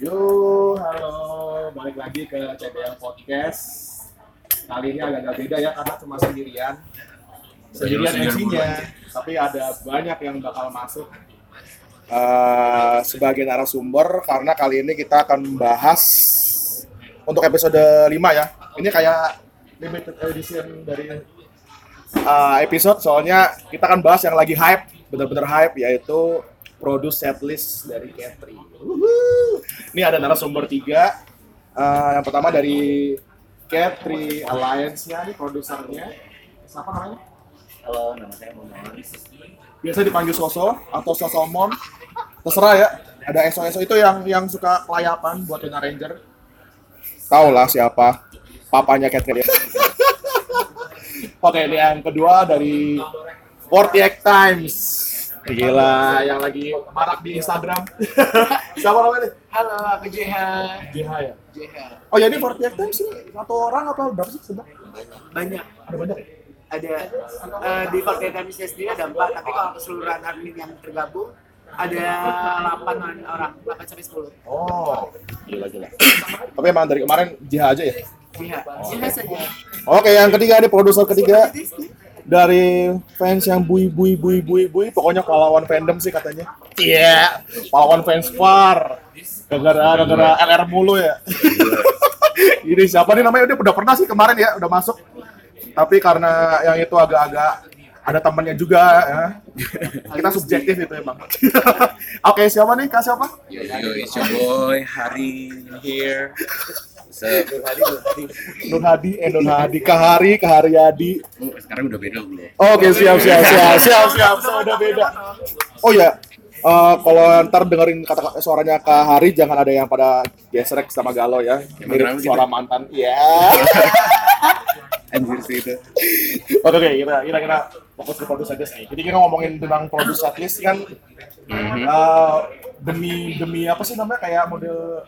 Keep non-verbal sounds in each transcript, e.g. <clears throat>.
Yo, halo, balik lagi ke CBL Podcast. Kali ini agak-agak beda ya karena cuma sendirian. Sendirian MC-nya, tapi ada banyak yang bakal masuk eh, sebagai narasumber karena kali ini kita akan membahas untuk episode 5 ya. Ini kayak limited edition dari eh, episode soalnya kita akan bahas yang lagi hype, bener-bener hype yaitu produce setlist dari Katri. Ini ada narasumber tiga. Eh, yang pertama dari Katri Alliance-nya, nih produsernya. Siapa namanya? Halo, nama saya Momon. Biasa dipanggil Soso atau Sosomon. Terserah ya. Ada ESO-ESO itu yang yang suka kelayapan buat Tuna Ranger. Tahu lah siapa. Papanya Katri. Oke, ini yang kedua dari 48 Times. Gila, yang lagi marak di Instagram. <laughs> Siapa namanya? Halo, aku JH. JH ya? JH. Oh ya ini 48 Times ini satu orang apa berapa sih sebenarnya? Banyak. Ada banyak ya? Ada eh, di Fortnite Times sendiri ada empat, tapi kalau keseluruhan admin yang tergabung ada 8 orang, 8 sampai 10. Oh, gila gila. Tapi emang dari kemarin JH aja ya? JH. JH saja. Oke, yang ketiga ini produser ketiga dari fans yang bui bui bui bui bui pokoknya pahlawan fandom sih katanya. Iya, pahlawan fans far. Gara-gara gara LR mulu ya. ini siapa nih namanya? Dia udah pernah sih kemarin ya, udah masuk. Tapi karena yang itu agak-agak ada temannya juga ya. Kita subjektif itu emang. <laughs> Oke, siapa nih? Kak siapa? Yo, yo, it's your boy, Hari here. So, Nur Hadi, eh Nur Hadi, Kahari, Kaharyadi. oh, sekarang udah beda belum? Oke, siap, siap, siap, siap, siap, siap, udah beda. Oh ya, eh, kalau ntar dengerin kata suaranya Kak Hari, jangan ada yang pada gesrek sama galau ya. Mirip gitu? suara mantan. Iya. <laughs> Anjir sih itu. Oke, oke, kita kira kira fokus ke produce aja sih. Jadi kita ngomongin tentang produce setlist kan Mhm. eh, demi demi apa sih namanya kayak model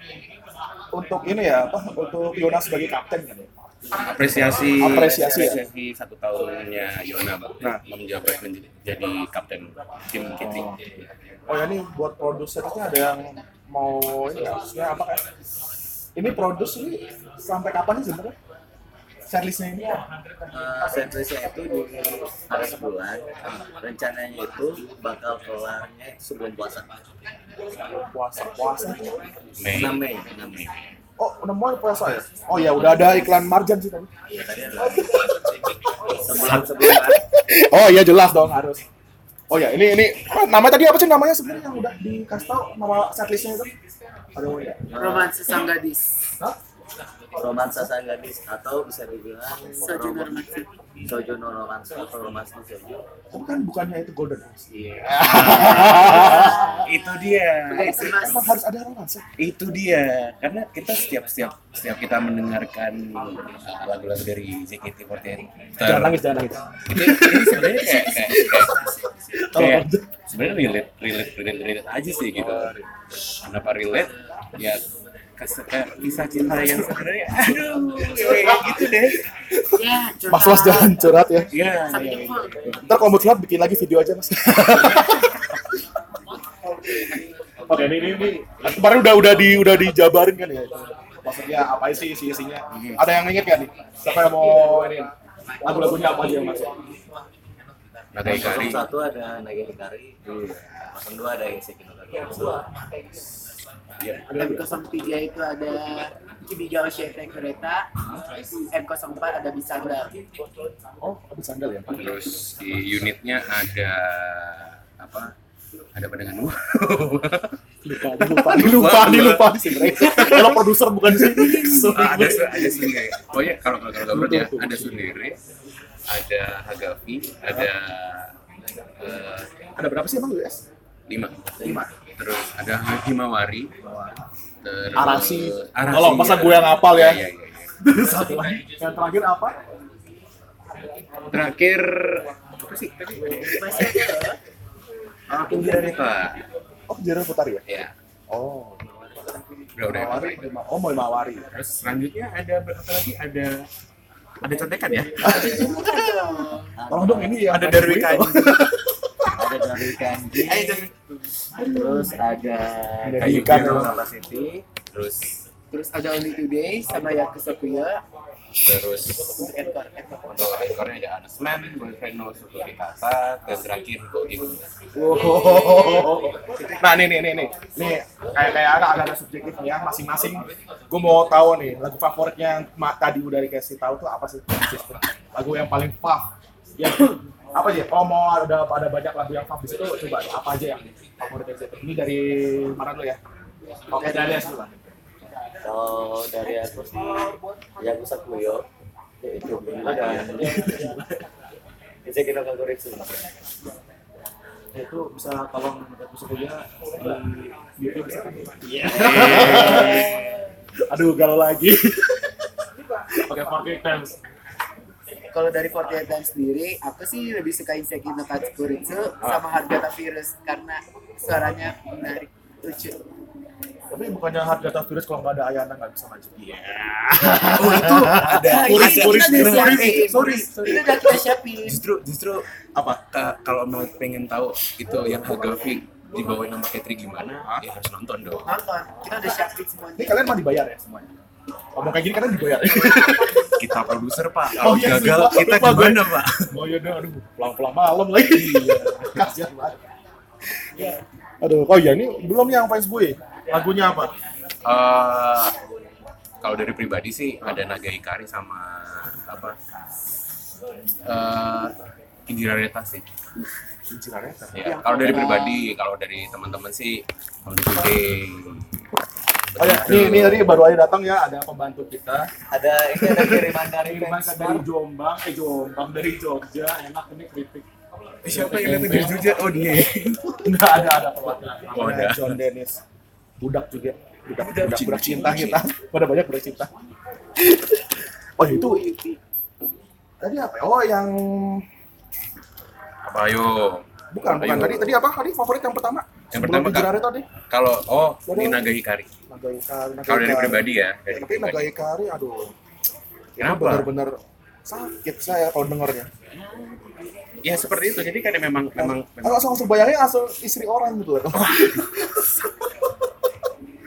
untuk ini ya apa untuk Yona sebagai kapten kan ya. Apresiasi, Apresiasi, ya? apresiasi satu tahunnya Yona, Bang. Nah. menjabat menjadi jadi kapten tim Kitty. Oh ya ini buat produsernya ada yang mau ini maksudnya apa kayak ini produce ini sampai kapan sih sebenarnya? Setlistnya ini Uh, setlistnya itu di ada sebulan. Rencananya itu bakal kelarnya sebelum puasa. puasa puasa. Mei. 6 Mei, 6 Mei. Oh udah mulai puasa ya? Oh ya udah ada iklan marjan sih tadi. Iya tadi ada sebulan sebulan. Oh iya jelas dong harus. Oh ya ini ini namanya tadi apa sih namanya sebenarnya yang udah dikasih tahu nama setlistnya itu? Ada mau ya? Romansa Sang Gadis. Hah? Romansa sang gadis atau bisa dibilang Sojo rom- Normansi. Sojo no romansa atau romansa sojo. Tapi kan bukannya itu golden house. Iya. itu dia. Emang harus ada romansa. Itu dia. Karena kita setiap setiap setiap kita mendengarkan uh, lagu-lagu dari JKT48 ter- Jangan nangis jangan nangis. ini, ini sebenarnya kayak kayak kayak, kayak aja. sebenarnya relate relate relate relate aja sih gitu kenapa relate ya kisah cinta yang sebenarnya <laughs> aduh kayak gitu deh Ya, curhat. Mas Mas jangan curhat ya. ya ya. Ntar kalau mau curhat bikin lagi video aja mas. <laughs> Oke ini ini, ini kemarin udah udah di udah dijabarin kan ya. Maksudnya apa sih isi isinya? Ada yang inget gak nih? Siapa yang mau ini lagu-lagunya apa aja yang masuk? Nagai Kari satu ada Nage Hikari. Kosong dua ada Inseki no Kari. Ya M03 itu ada Kibigao Shete Kereta. M04 ada Bisandal. Oh, habis sandal ya. terus di unitnya ada apa ada pandangan dua Lupa, <laughs> lupa, lupa, lupa sih mereka. Kalau produser bukan sih. Ah, ada ada sendiri pokoknya kalau kalau kalau gambar ya ada sendiri ada Hagafi ada eh, Ada berapa sih emang US? Lima lima terus ada Himawari terus Arasi. Arasi, Tolong, masa ya. gue yang hafal ya? Iya, iya, iya. Satu lagi. Yang terakhir apa? terakhir apa sih tadi Masih ada. ah itu Oh, Jero Putari ya? ya Oh. udah udah Mawari. Oh, mau Mawari. terus selanjutnya ada berapa lagi ada ada contekan ya Tolong dong ini yang ada Ada dari Kanji. Terus ada Ada Kayu ikan. Biru Capacity. terus Terus ada Only Today sama Yakusokuya terus untuk encore. encore. untuk encore-nya ada Announcement, Boyfriend No Suzuki Kasa, dan terakhir Gogi Wow. Nah, nih nih nih nih. Nih kayak kayak ada ada, ada subjektif ya masing-masing. Gue mau tahu nih lagu favoritnya yang tadi udah dikasih tahu tuh apa sih? Lagu yang paling fav. Ya apa aja? Kalau mau ada ada banyak lagu yang fav di situ coba apa aja yang favorit situ. Ini dari mana dulu ya? Oke, dari dulu. lah. Kalau dari aku sih yang Sakuyo itu dan <laughs> bisa kita favorit sih. Itu bisa tolong bisa kuliah di YouTube bisa kan? Iya. <laughs> Aduh, galau lagi. Oke, Fortnite Times. Kalau dari 48 Times sendiri, aku sih lebih suka Inseki no Katsukuritsu sama Hargata Virus karena suaranya menarik, lucu. Tapi bukannya harga virus kalau nggak ada Ayana nggak bisa maju. Iya. Oh itu ada. Puris, puris, udah puris. siapin. Sorry, Itu udah kita siapin. justru justru apa ka- kalau mau pengen tahu itu yang Hagafi dibawain nama Katri gimana ya harus nonton dong Nonton, kita udah siapin Ini semuanya. kalian mah dibayar ya semuanya? Ngomong kayak gini kalian dibayar ya? <laughs> kita produser pak Oh, kalau iya sih, gagal Pak. kita Lupa gue. gimana pak Oh iya aduh, pulang-pulang malam lagi. Iya, kasihan banget. Aduh, oh iya ini belum yang Fans Boy. Lagunya apa? Eh, kalau dari pribadi sih ada Naga Hikari sama apa eh Indira Reta sih ya kalau dari pribadi kalau dari teman-teman sih Only Today Oh ya, ini, ini tadi baru aja datang ya, ada pembantu kita. Ada ini ada <laughs> kiriman dari Kiriman dari Jombang, eh Jombang dari Jogja, enak ini kritik. Eh, siapa yang datang dari Jogja oh dia <laughs> Enggak ada ada perwakilan. Oh, ada. John Dennis. Budak juga. Budak budak, budak, cinta kita. Pada banyak budak cinta. <laughs> Oh itu tadi apa? ya? Oh yang apa ayo bukan bukan Ayo. tadi tadi apa? Tadi favorit yang pertama. Yang Sebelum pertama, tadi. kalau oh ini Naga Hikari Kalau dari pribadi ya dari Tapi pribadi Naga Ikari, aduh. Kenapa? Benar-benar sakit saya kalau dengernya. ya seperti itu jadi kan memang memang, memang Langsung langsung bayangin langsung istri orang gitu.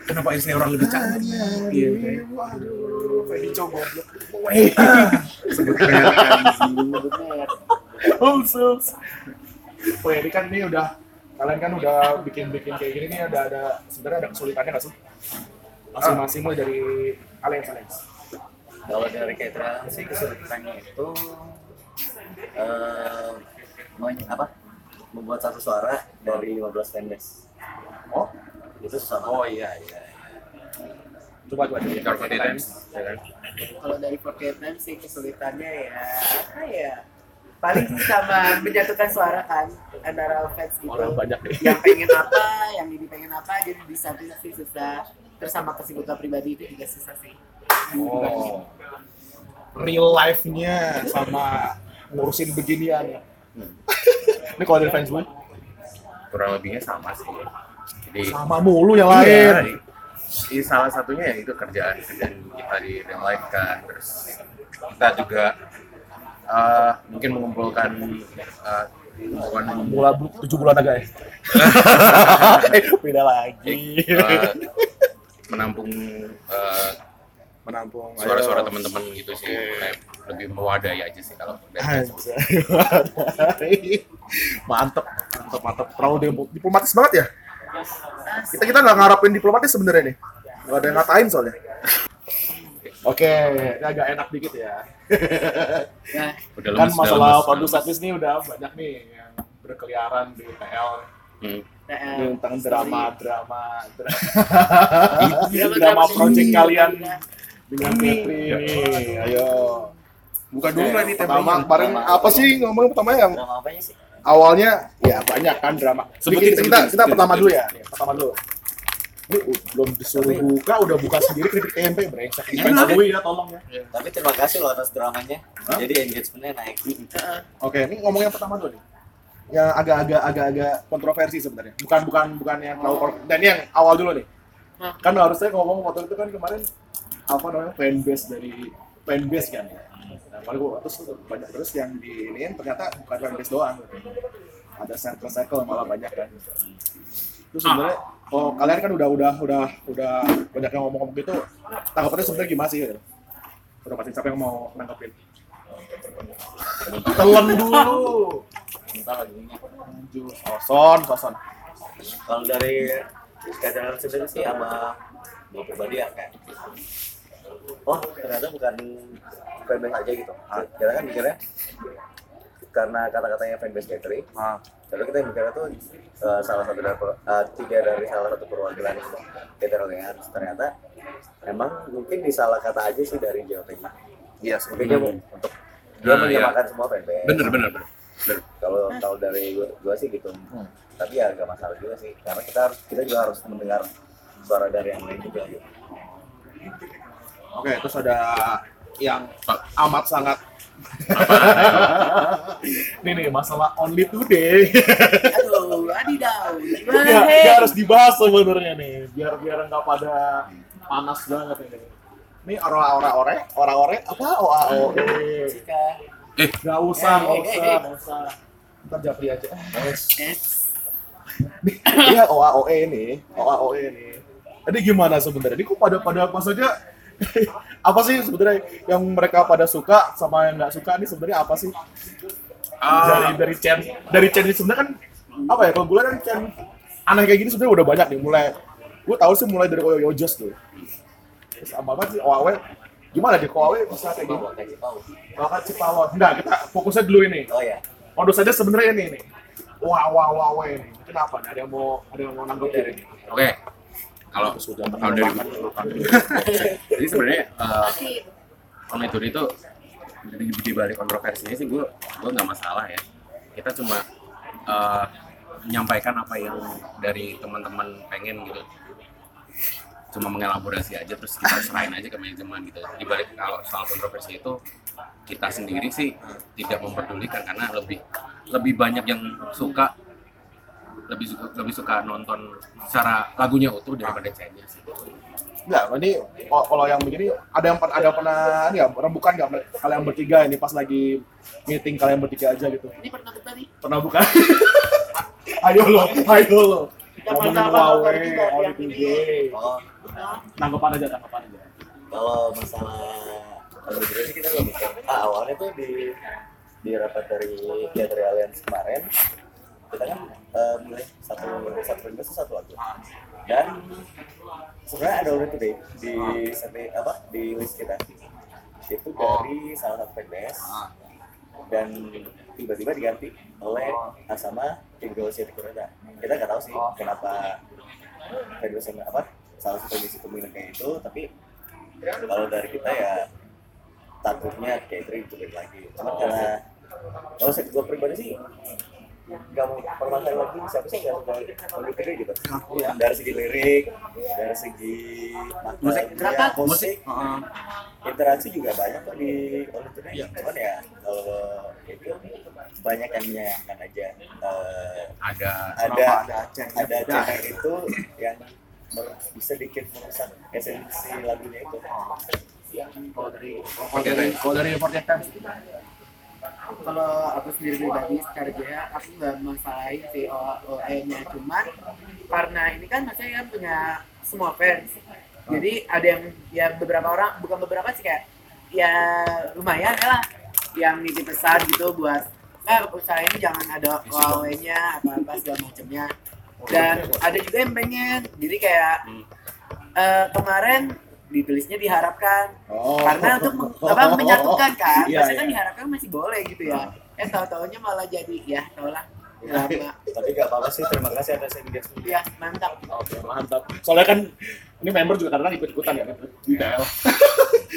kenapa istri orang lebih cantik Iya, Waduh, Fedi coba goblok. sebut merek Bener. Khusus. Oh ya, ini kan ini udah kalian kan udah bikin-bikin kayak gini nih ada ada sebenarnya ada kesulitannya nggak sih? Masing-masing mulai dari kalian kalian. Kalau dari Ketra sih kesulitannya itu eh men- apa? Membuat satu suara dari 15 fanbase. Oh, Itu susah banget. oh iya iya coba coba Times ya kan Kalau dari 48 Times sih kesulitannya ya apa ya? Paling sama menyatukan suara kan antara fans gitu. Orang banyak nih. Yang pengen apa, yang ini pengen apa, jadi di satu sih susah. Terus sama kesibukan pribadi itu juga susah sih. Oh. Real life-nya sama ngurusin beginian. ini kalau dari fans gue kurang lebihnya sama sih jadi sama mulu yang Iya, lain. i- salah satunya ya itu kerjaan kerjaan kita di real life kan terus kita juga eh, mungkin mengumpulkan bu- tujuh bulan agak ya. <laughs> eh, beda lagi. eh, menampung eh, Menampung suara-suara teman-teman gitu sih kayak lebih mewadai aja sih kalau <laughs> mantep, mantep, mantep. Terlalu dip- diplomatis banget ya. Kita kita nggak ngarapin diplomatis sebenarnya nih. Nggak ada yang ngatain soalnya. Oke, ini agak enak dikit ya. Nah, udah kan lemes, udah masalah produk udah statis nih udah banyak nih yang berkeliaran di lemes. Hmm. nah, Ini tentang drama, drama, <laughs> drama, Drama- drama drama project ini. kalian dengan Petri nih. Ayo. buka dulu lah nih Pertama kemarin apa sih ngomong pertama yang Drama apanya sih? awalnya ya banyak kan drama. Sebutin, kita, kita, kita pertama dulu ya. Pertama dulu. Ini uh, belum disuruh buka, udah buka sendiri kritik tempe brengsek. Gue ya tolong ya. Tapi terima kasih loh atas dramanya. Jadi engagementnya naik. Oke, ini ngomong yang pertama dulu nih. Yang agak-agak agak-agak kontroversi sebenarnya. Bukan bukan bukan yang terlalu kon- dan ini yang awal dulu nih. Hah? Kan harusnya ngomong waktu itu kan kemarin apa namanya fanbase dari fanbase kan. Nah, kemarin gua terus banyak terus yang di ini ternyata bukan fanbase doang. Ada circle-circle malah banyak kan. Terus sebenarnya kalau kalian kan udah udah udah udah banyak yang ngomong-ngomong gitu tanggapannya sebenarnya gimana sih gitu? udah pasti siapa yang mau nanggepin telan dulu Entar lagi minyak. oh, son son, son. Kalau dari skateran sendiri sih sama gue pribadi ya kayak oh ternyata bukan fanbase aja gitu. Ah, kita kan mikirnya karena kata-katanya fanbase catering, Ah. lalu kita mikirnya tuh eh, salah satu dari eh, tiga dari salah satu perwakilan catering arts ternyata emang mungkin disalah kata aja sih dari Jawa Tengah. iya Mungkin dia mau untuk dia Nah, menyamakan semua fanbase. Bener bener bener. Kalau kalau dari gua, gua sih gitu. Hmm. Tapi ya gak masalah juga sih, karena kita harus kita juga harus mendengar suara dari yang lain juga. Gitu. oke terus ada yang amat sangat <laughs> ini nih masalah only today. Aduh, adidaw. Gimana, ya, hei? ya harus dibahas sebenarnya nih biar biar nggak pada panas banget ini. Ini orang ore orang ore apa? O a o e. Jika. Nggak usah nggak Eh, eh, usah eh. nggak usah. Ntar japri aja. Eh, iya o a o e ini o a o e ini jadi gimana sebenarnya? Ini kok pada pada maksudnya apa sih sebenarnya yang mereka pada suka sama yang nggak suka ini sebenarnya apa sih? Dari Ah, dari Chen dari Chen ini sebenarnya kan apa ya kalau gue lihat kan Chen aneh kayak gini sebenarnya udah banyak nih mulai gue tahu sih mulai dari Oyo Yojos tuh. Terus sama apa sih Oawe. Gimana di Oawe bisa kayak kalau kan Cipawon enggak kita fokusnya dulu ini. Oh ya, modus aja sebenarnya ini nih. Wah wah wah wah ini. Kenapa? Ada yang mau ada yang mau nanggepin? Ini Oke. Kalau sudah kalau dari <laughs> jadi sebenarnya eh, Only Tour itu di, di balik kontroversinya sih gue gue nggak masalah ya. Kita cuma eh, menyampaikan apa yang dari teman-teman pengen gitu. Cuma mengelaborasi aja terus kita serahin aja ke manajemen gitu. Di balik kalau soal kontroversi itu kita sendiri sih tidak memperdulikan karena lebih lebih banyak yang suka lebih suka lebih suka nonton secara lagunya utuh daripada chainnya sih. Enggak, ini kalau yang begini ada yang ada pernah ini ya rembukan nggak kalian bertiga ini pas lagi meeting kalian bertiga aja gitu ini pernah kita nih. pernah bukan? <laughs> ayo lo, ayo lo. Ngomongin Huawei, gay. oh Tanggapan aja, tanggapan aja. kalau masalah kalau gitu sih kita nggak mikir. Ah, awalnya tuh di di rapat dari Theater Alliance kemarin kita kan eh, mulai satu satu fanbase satu lagu. Dan sebenarnya ada already deh di satu apa di list kita. Itu dari salah satu fanbase. Dan tiba-tiba diganti oleh Asama Tinggal City Kureta kita nggak tahu sih kenapa yang apa salah satu fanbase itu milih kayak itu tapi kalau dari kita ya takutnya catering itu lagi. Cuma karena kalau saya gue pribadi sih nggak mau permasalahan lagi siapa sih nggak suka mikirnya gitu. Dari segi lirik dari segi makna Musik, ya, musik, interaksi juga banyak kok di Olympic ya. cuman ya kalau itu banyak yang menyayangkan aja. Eh, ada ada ada ceng ada cewek itu yang sedikit merusak esensi lagunya itu. Kalau dari kalau dari kalau dari kan kalau aku sendiri pribadi secara jaya aku nggak masalahin si OE-nya cuman karena ini kan maksudnya kan punya semua fans. Jadi ada yang ya beberapa orang bukan beberapa sih kayak ya lumayan ya lah yang nitip pesan gitu buat eh usaha ini jangan ada OE-nya apa apa segala macamnya. Dan ada juga yang pengen. Jadi kayak eh, kemarin ditulisnya diharapkan. Oh. karena untuk meng- apa <laughs> menyatukan kan Iya, biasanya kan iya. diharapkan masih boleh gitu ya. Eh tahu taunya malah jadi ya tau lah drama. Tapi gak apa-apa sih terima kasih atas engagement ya mantap. Oke, mantap. Soalnya kan ini member juga kadang ikut ikutan ya, di TL.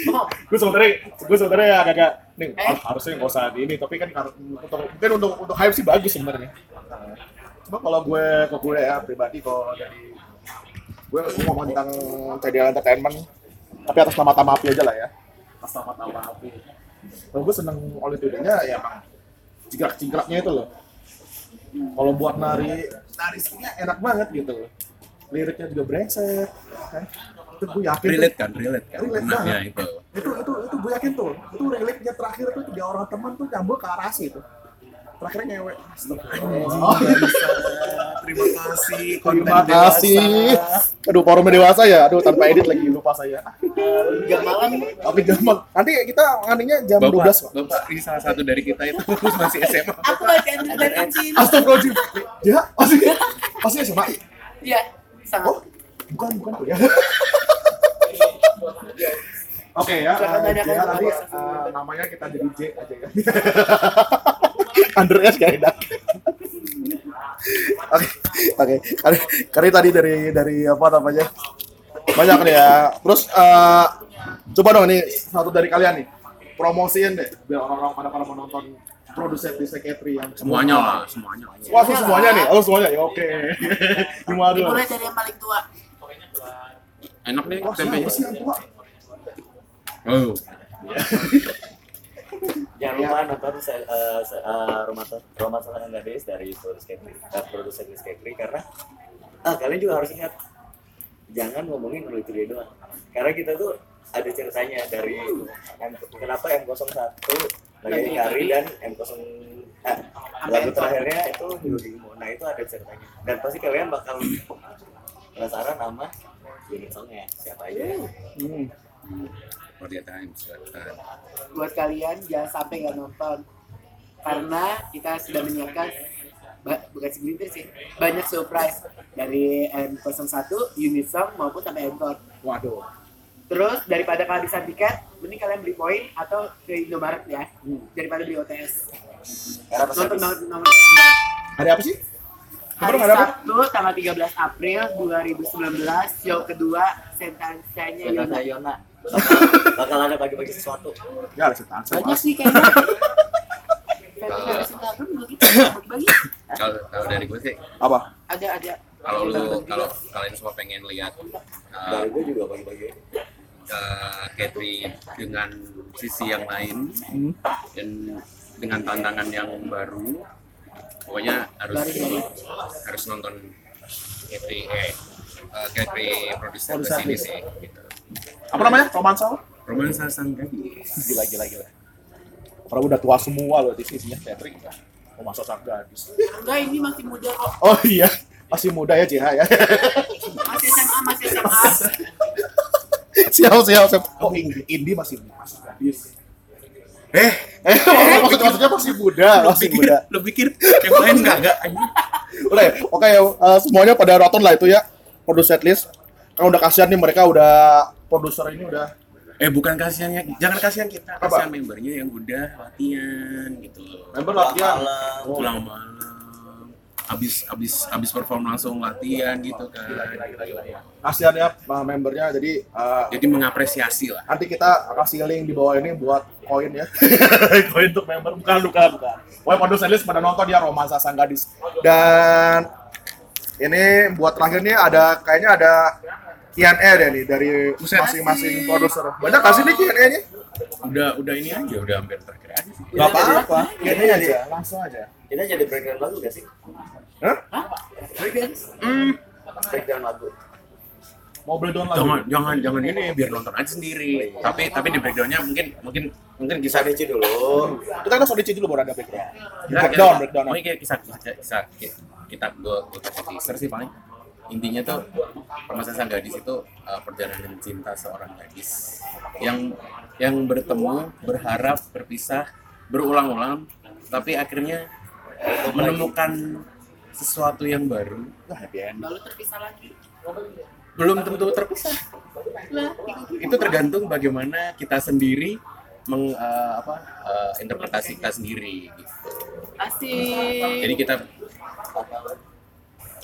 oh. Gue sebenarnya gue sebenarnya agak-agak nih Eh? har- harusnya nggak usah di ini tapi kan untuk mungkin untuk untuk hype sih bagus sebenarnya. Cuma kalau gue ke gue ya pribadi kalau dari gue gue ngomong tentang CDL Entertainment tapi atas nama Tamapi aja lah ya. Atas nama Tamapi kalau gue seneng Olimpiadanya ya emang cingkrak-cingkraknya itu loh. Kalau buat nari nari sininya enak banget gitu. Loh liriknya juga brengsek kan? Itu gue yakin relate kan relate kan? Relate Benarnya banget. itu. Itu itu itu gue yakin tuh. Itu relate-nya terakhir tuh tiga orang teman tuh nyambung ke arasi itu terakhir ngewe Terima kasih. terima kasih aduh forumnya dewasa ya aduh tanpa edit lagi lupa saya Jam malam tapi gampang nanti kita nganinya jam Bapak, 12 Pak. Bapak, ini salah satu dari kita itu masih SMA. aku ambil dari anjing. Astagfirullahaladzim ya pasti pasti SMA Iya, sangat. Oh, bukan bukan tuh <laughs> ya. Oke ya, Silakan uh, ke nanti uh, namanya kita jadi J aja ya. <laughs> Andreas gak enak. Oke, oke. Karena, karena tadi dari dari apa namanya banyak nih ya. Terus uh, coba dong nih satu dari kalian nih promosiin deh biar orang-orang pada pada menonton produser di Sekretari yang Semuanya lah, semuanya. Wah, langsung semuanya nih. Oh, semuanya ya. Oke. <laughs> Gimana dulu? Dimulai dari yang paling tua. Enak nih tempenya. sih yang tua? Oh, <laughs> Jangan lupa nonton se- eh, se- eh, rumah rumah Sangat Gadis dari produser uh, produser Skepri karena ah, kalian juga harus ingat jangan ngomongin dulu itu dia doang. Karena kita tuh ada ceritanya dari M, kenapa M01 lagi Kari dan M0 ah, lagu terakhirnya itu Himo nah itu ada ceritanya. Dan pasti kalian bakal penasaran nama unit songnya siapa aja. Hmm. For the time, silakan. Buat kalian jangan sampai nggak nonton. Karena kita sudah menyiapkan bukan segelintir sih banyak surprise dari M01 unit song maupun sampai encore Waduh. terus daripada kehabisan tiket mending kalian beli poin atau ke Indomaret ya daripada beli OTS nonton banget nonton. Hari apa sih? Hari ada? Sabtu tanggal 13 April 2019 show kedua Yona Yona Yona bakal, bakal ada bagi-bagi sesuatu Ya, ada setan. banyak sih kayaknya <laughs> Kalau kalau dari gue sih, Apa? ada ada kalau lu kalau kalian semua pengen lihat uh, dari gue juga bagi-bagi uh, Katri dengan sisi yang lain Hmm. dan dengan tantangan yang baru, pokoknya harus harus nonton Katri eh uh, Katri produser Produser. ke sini sih. Gitu. Apa namanya? Romansa? Romansa sang gadis. Gila, gila, gila. Orang udah tua semua loh di sisinya Patrick. Romansa sang gadis. enggak ini masih muda kok Oh iya, masih muda ya JH ya. masih SMA masih SMA siap, siap, siap. Oh, Indi, Indi masih masih gadis. Eh, Eh, <laughs> maksudnya, maksudnya masih muda, masih muda. lu pikir yang lain enggak enggak. Udah ya, oke ya, eh, semuanya pada nonton lah itu ya. Produce list. Kalau udah kasihan nih mereka udah produser ini udah. Eh bukan kasihannya, jangan kasihan kita, Apa? kasihan membernya yang udah latihan gitu. Member latihan. malam. Pulang malam, abis abis abis perform langsung latihan gitu kan. Kasihan ya membernya. Jadi eh, Jadi mengapresiasi lah. nanti kita kasih link di bawah ini buat koin ya. <laughs> Koin untuk member. Bukan bukan bukan. Pokoknya produser list pada nonton ya romansa sang gadis. Dan ini buat terakhir nih ada kayaknya ada Q&A deh nih dari masing-masing produser banyak kasih nih Q&A nya Udah udah ini aja, udah hampir terakhir aja sih. Gak apa-apa Q&A aja langsung aja kita jadi breakdown lagu gak sih Hah? breakdown lagu mau breakdown lagi Jangan jangan jangan ini biar nonton aja sendiri. Tapi tapi di backgroundnya mungkin mungkin mungkin kisah DC dulu kita kan langsung dulu baru ada breakdown kita, breakdown breakdown Mungkin kisah kisah kita gue gue kasih teaser sih paling intinya tuh permasalahan sang gadis itu uh, perjalanan cinta seorang gadis yang yang bertemu berharap berpisah berulang-ulang tapi akhirnya menemukan sesuatu yang baru. Lalu terpisah lagi? Belum tentu terpisah. Lah. Itu tergantung bagaimana kita sendiri meng uh, apa uh, interpretasi kita sendiri gitu. Asik. Jadi kita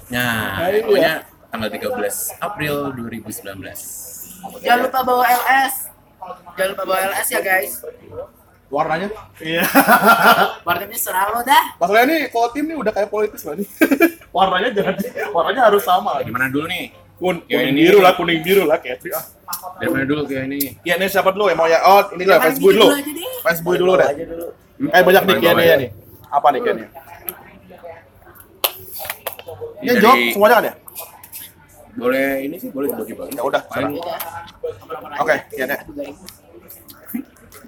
nah Ayo, pokoknya tanggal 13 April 2019 jangan lupa bawa LS jangan lupa bawa LS ya guys. Warnanya? Iya. <laughs> Warnanya serah lo dah masalahnya nih kalau tim nih udah kayak politis nih. <laughs> Warnanya jangan warnanya harus sama. Dari mana dulu nih? Kun, Ya, kuning ini- biru lah kuning biru lah kayak ah. Dari mana dulu kayak ini? Iya nih siapa dulu? Yang mau ya? Oh ini lah Facebook dulu. Facebook dulu deh. Eh banyak nih Boleh, Q&A boleh. ya nih. Apa nih Q&A? Ini Dari- jawab semuanya kan ya? boleh ini sih boleh dibagi-bagi Ya udah, paling Oke, Q&A. Aduh, guys.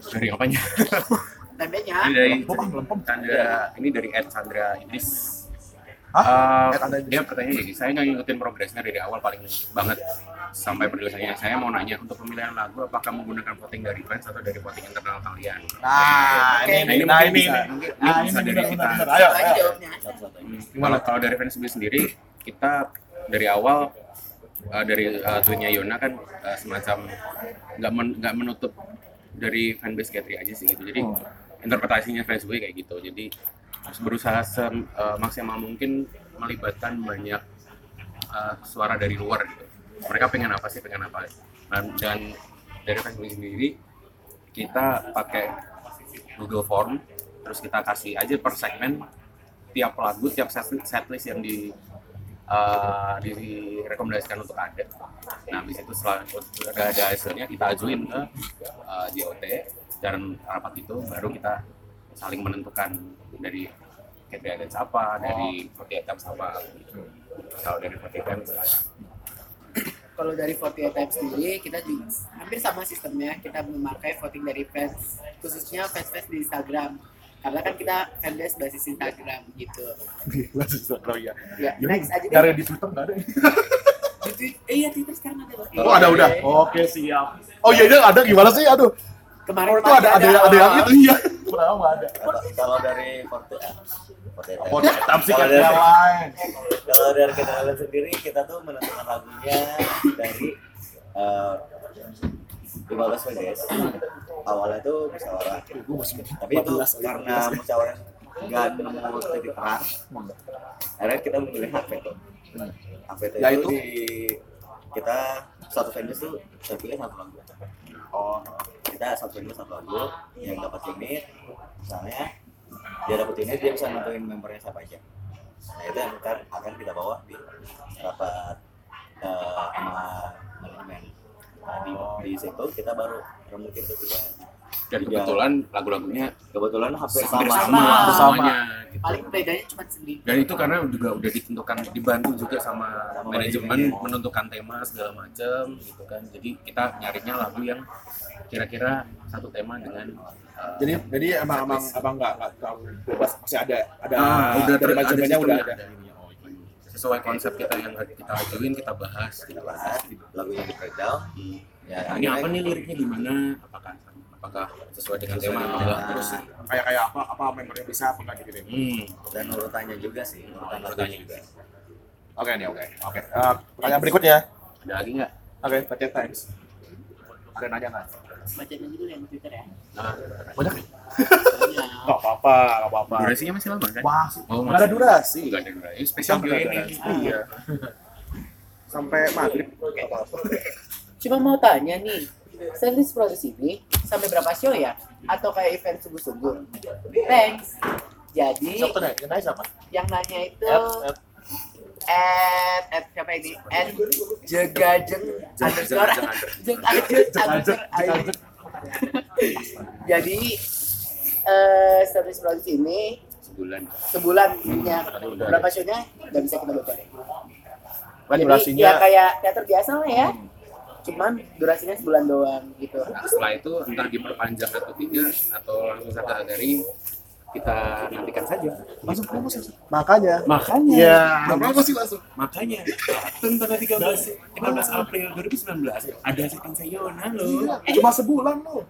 dari apanya tempenya. Ini dari Lempem, lempem. Sandra, ini dari Ed Sandra Idris. Hah? Eh, dia pertanyaan gini, saya nggak ngikutin progresnya dari awal paling banget sampai penulisannya. Saya mau nanya untuk pemilihan lagu, apakah menggunakan voting dari fans atau dari voting internal kalian? Nah, Oke. ini, Nah, ini nah, ini, bisa, ini. mungkin Nah, bisa ini dari kita. benar. Ayo, Ayo. Hmm, Kalau kalau dari fans sendiri, kita dari awal eh, dari uh, tweetnya Yona kan eh, semacam nggak men- menutup dari fanbase Katri aja sih gitu. Jadi Oh. interpretasinya fans gue kayak gitu. Jadi berusaha semaksimal mungkin melibatkan banyak eh, suara dari luar gitu. Mereka pengen apa sih, pengen apa. Dan, dan dari gue sendiri kita pakai Google Form, terus kita kasih aja per segmen tiap lagu, tiap set- setlist yang di uh, direkomendasikan untuk ada. Nah, habis itu setelah ada hasilnya kita ajuin ke uh, JOT dan rapat itu baru kita saling menentukan dari Catry Islands apa, dari 48 Times apa. Kalau dari 48 Times Kalau dari 48 Times sendiri, kita juga hampir sama sistemnya. Kita memakai voting dari fans, khususnya fans-fans di Instagram. Karena kan kita fanbase basis Instagram gitu. <laughs> Gila, Instagram ya. Ya, Ini next aja. Dari di Twitter nggak ada. Di Twitter, eh iya Twitter sekarang ada. Bang. Oh, ada udah. Oke, siap. Oh iya, iya ada gimana sih? Aduh. Kemarin Oh, itu ada ada ada yang itu iya. Nggak ada? Kalau- dari Forte, Forte, Oh, tetap sih kan Kalau dari- yang lain. kalau dari kita kalian sendiri kita tuh menentukan lagunya dari uh, 15 menit. Awalnya tuh musyawarah. Tapi itu karena musyawarah nggak nemu titik terang. Akhirnya kita memilih Ya, itu, itu? di kita satu fanbase tuh saya pilih satu lagu. Oh, kita satu fanbase satu lagu yang dapat unit misalnya dia dapat unit dia bisa nentuin membernya siapa aja. Nah itu yang akan, akan kita bawa di rapat eh, sama manajemen. Nah di, di situ kita baru remukin tuh tiga dan tiga- kebetulan lagu-lagunya kebetulan hampir sama sama, Sama. semuanya gitu. Paling bedanya cuma sedikit. dan itu karena juga udah ditentukan dibantu juga sama, Sama manajemen manajemen. menentukan tema segala macam gitu kan jadi kita nyarinya lagu yang kira-kira satu tema dengan uh, jadi jadi emang emang abang nggak nggak terlalu bebas masih ada ada ah, udah dari ter- manajemennya ada udah ada. Oh, iya. sesuai konsep kita yang kita ajuin kita bahas kita bahas bahas lagunya di breakdown Hmm. ya ini apa nih liriknya gimana apakah apakah sesuai dengan tema atau enggak Nah, terus Kayak kayak apa apa membernya bisa apa nggak gitu deh. hmm, dan urutannya juga sih urutan Urutannya lagunya juga Oke nih oke oke. Eh, pertanyaan berikutnya. ada lagi nggak Oke, Paket Times. Ada nanya nggak? Aja dulu yang di Twitter ya. nah, Banyak? <laughs> Nggak apa-apa, nggak apa-apa. durasinya masih lama kan Wah, Oh, nggak ada masih. durasi. nggak ada durasi Ini spesial Q&A. durasi. Iya. Sampai maghrib. Nggak apa-apa. Cuma mau tanya nih, service produksi ini sampai berapa show ya? Atau kayak event sungguh-sungguh? Thanks. Jadi Siapa nanya? Yang nanya siapa? yang nanya itu at at siapa ini? At jegajeng underscore jeng underscore. <laughs> Jadi eh service produksi ini sebulan sebulan nya berapa show-nya nggak bisa kita bocorin. Kan Jadi durasinya ya kayak teater biasa lah ya. Cuman durasinya sebulan doang gitu. Nah, setelah itu entah diperpanjang atau tidak atau langsung saja dari kita nantikan saja. langsung promosi. Makanya. Makanya. Iya, promosi langsung. Makanya tanggal 13 15 April 2019 ada second Sayona loh. Cuma sebulan loh.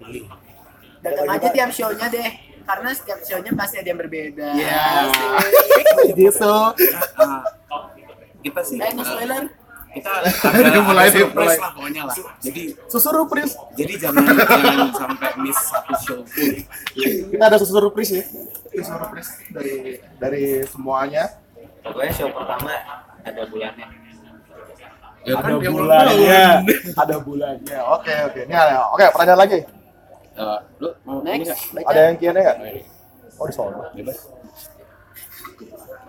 Datang aja tiap show-nya deh. Karena setiap show-nya pasti ada yang berbeda. Iya. Asik. <laughs> Gitu. Ah, kita sih Eh, eh, spoiler. Kita <laughs> Udah mulai ada surprise mulai. lah pokoknya lah. Jadi Susurupris. jadi jangan jangan sampai miss satu show pun. Kita ada susurupris ya. Susurupris dari dari semuanya. pokoknya show pertama ada bulannya Ya ada bulannya. tahun. ada bulannya. Oke, oke. Ini ada. Oke, pertanyaan lagi. Eh, lu mau Next. Ada yang kiannya nggak? Oh, di sono. bebas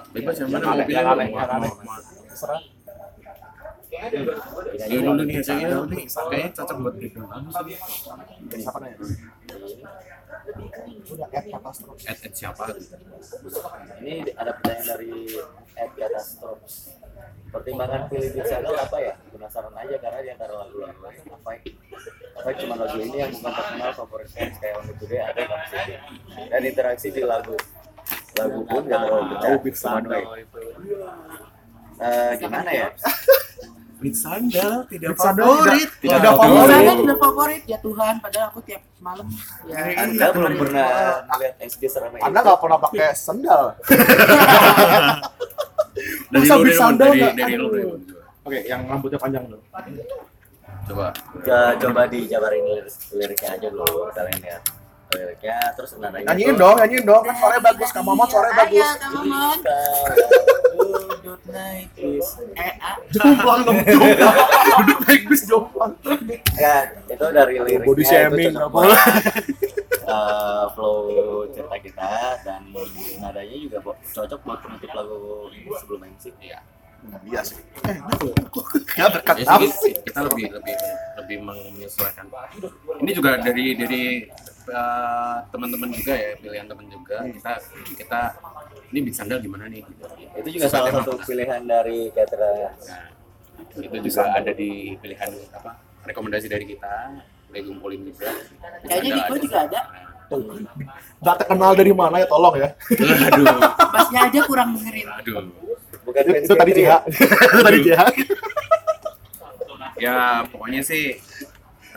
bebas yang mana Yang mau pilih Mau- aneh. Ya Indonesia ya, nih kayaknya cocok buat gitu. Siapa nanya? Katastrof. At, at siapa? ini ada pertanyaan dari Ed Catastrophes pertimbangan pilih Beat Sandal apa ya penasaran aja karena di antara lagu-lagu lain apa apa cuma lagu ini yang bukan terkenal favorit fans kayak Only Today ada nggak sih dan interaksi di lagu lagu pun gak terlalu itu. Eh, gimana ya Beat Sandal tidak Beat Sandal favorit. tidak- Tidak tidak favorit. favorit. Saya udah favorit ya Tuhan, padahal aku tiap malam ya. anda belum pernah melihat SD seramai Anda itu nggak pernah pakai sendal. <laughs> Dari Masa lu, Sandal dari nggak? dari dari. Oke, yang rambutnya panjang dulu. Coba. Coba dijabarin lirik, liriknya aja dulu kalian lihat liriknya terus nadanya Nyanyiin tuh- dong, nyanyiin dong. Kan suaranya bagus, Kak Momot suaranya bagus. Momot. Duduk naik bis. Eh, ah. Jomplang dong, jomplang. Duduk naik bis jomplang. Ya, itu dari liriknya Body itu shaming. Eh, flow cerita kita dan nadanya juga bo- cocok buat penutup lagu ini sebelum MC. Iya. Iya sih. Eh, Ya kita lebih lebih lebih menyesuaikan. Ini juga dari dari eh, teman-teman juga ya pilihan teman juga kita kita ini Beat Sandal gimana nih? Gitu. Itu juga salah Sesuai satu tema. pilihan dari Katra. Nah, itu juga ada di pilihan apa rekomendasi dari kita udah kumpulin juga. Kayaknya Niko juga ada. Data kenal dari mana ya, tolong ya. Aduh, Masnya aja kurang dengerin. aduh. Bukan Itu, fans itu tadi ya? Itu tadi CH. Ya pokoknya sih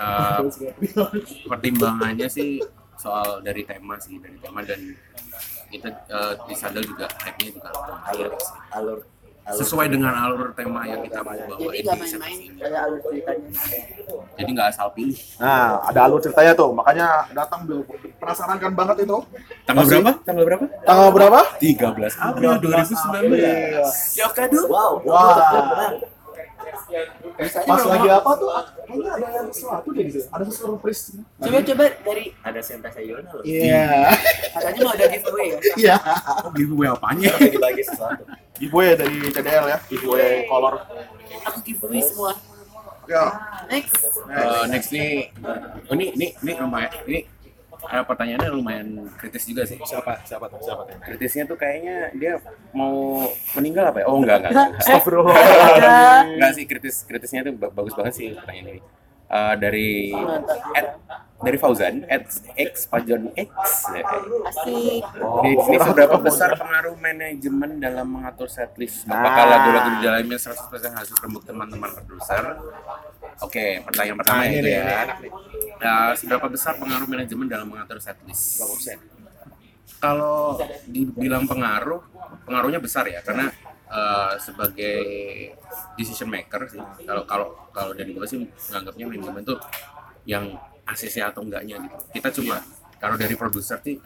eh, pertimbangannya sih soal dari tema sih dari tema dan kita eh, di Sandal juga hype-nya juga alur alur alur sesuai dengan alur tema yang kita mau bawa Jadi di nggak main-main alur ceritanya. Jadi nggak asal pilih. Nah, ada alur ceritanya tuh. Makanya datang Bil. Penasaran kan banget itu. Tanggal Masih- berapa? Tanggal berapa? Tanggal berapa? 13 April 2019. Yokadu. wow Wah. Pas lagi apa tuh? Kayaknya ada yang sesuatu deh gitu. Ada surprise. Coba-coba dari ada Senta Sayona loh Iya. katanya mau ada giveaway ya. Iya. Oh, giveaway apanya? Tapi dibagi sesuatu Giveaway dari CDL ya. Giveaway color. Aku giveaway semua. Ya. Next. Eh, next nih, oh, ini ini ini lumayan ini eh, pertanyaannya lumayan kritis juga sih. Siapa? Siapa tuh? Siapa tuh? Kritisnya tuh kayaknya dia mau meninggal apa ya? Oh enggak enggak. enggak. Astagfirullah. Enggak sih kritis kritisnya tuh ba- bagus banget sih pertanyaan ini. Eh, dari at, dari Fauzan at X Pajon X ya. Asik. Di sini seberapa besar pengaruh manajemen dalam mengatur setlist? Apakah Nah. lagu-lagu di dalamnya 100% hasil rembuk teman-teman produser? Oke, pertanyaan pertama Nah, ini itu ya. Nah, seberapa besar pengaruh manajemen dalam mengatur setlist? Persen? Kalau dibilang pengaruh, pengaruhnya besar ya, karena eh, sebagai decision maker sih. Kalau kalau kalau dari gue sih menganggapnya manajemen tuh yang ACC atau enggaknya gitu. Kita cuma kalau dari produser sih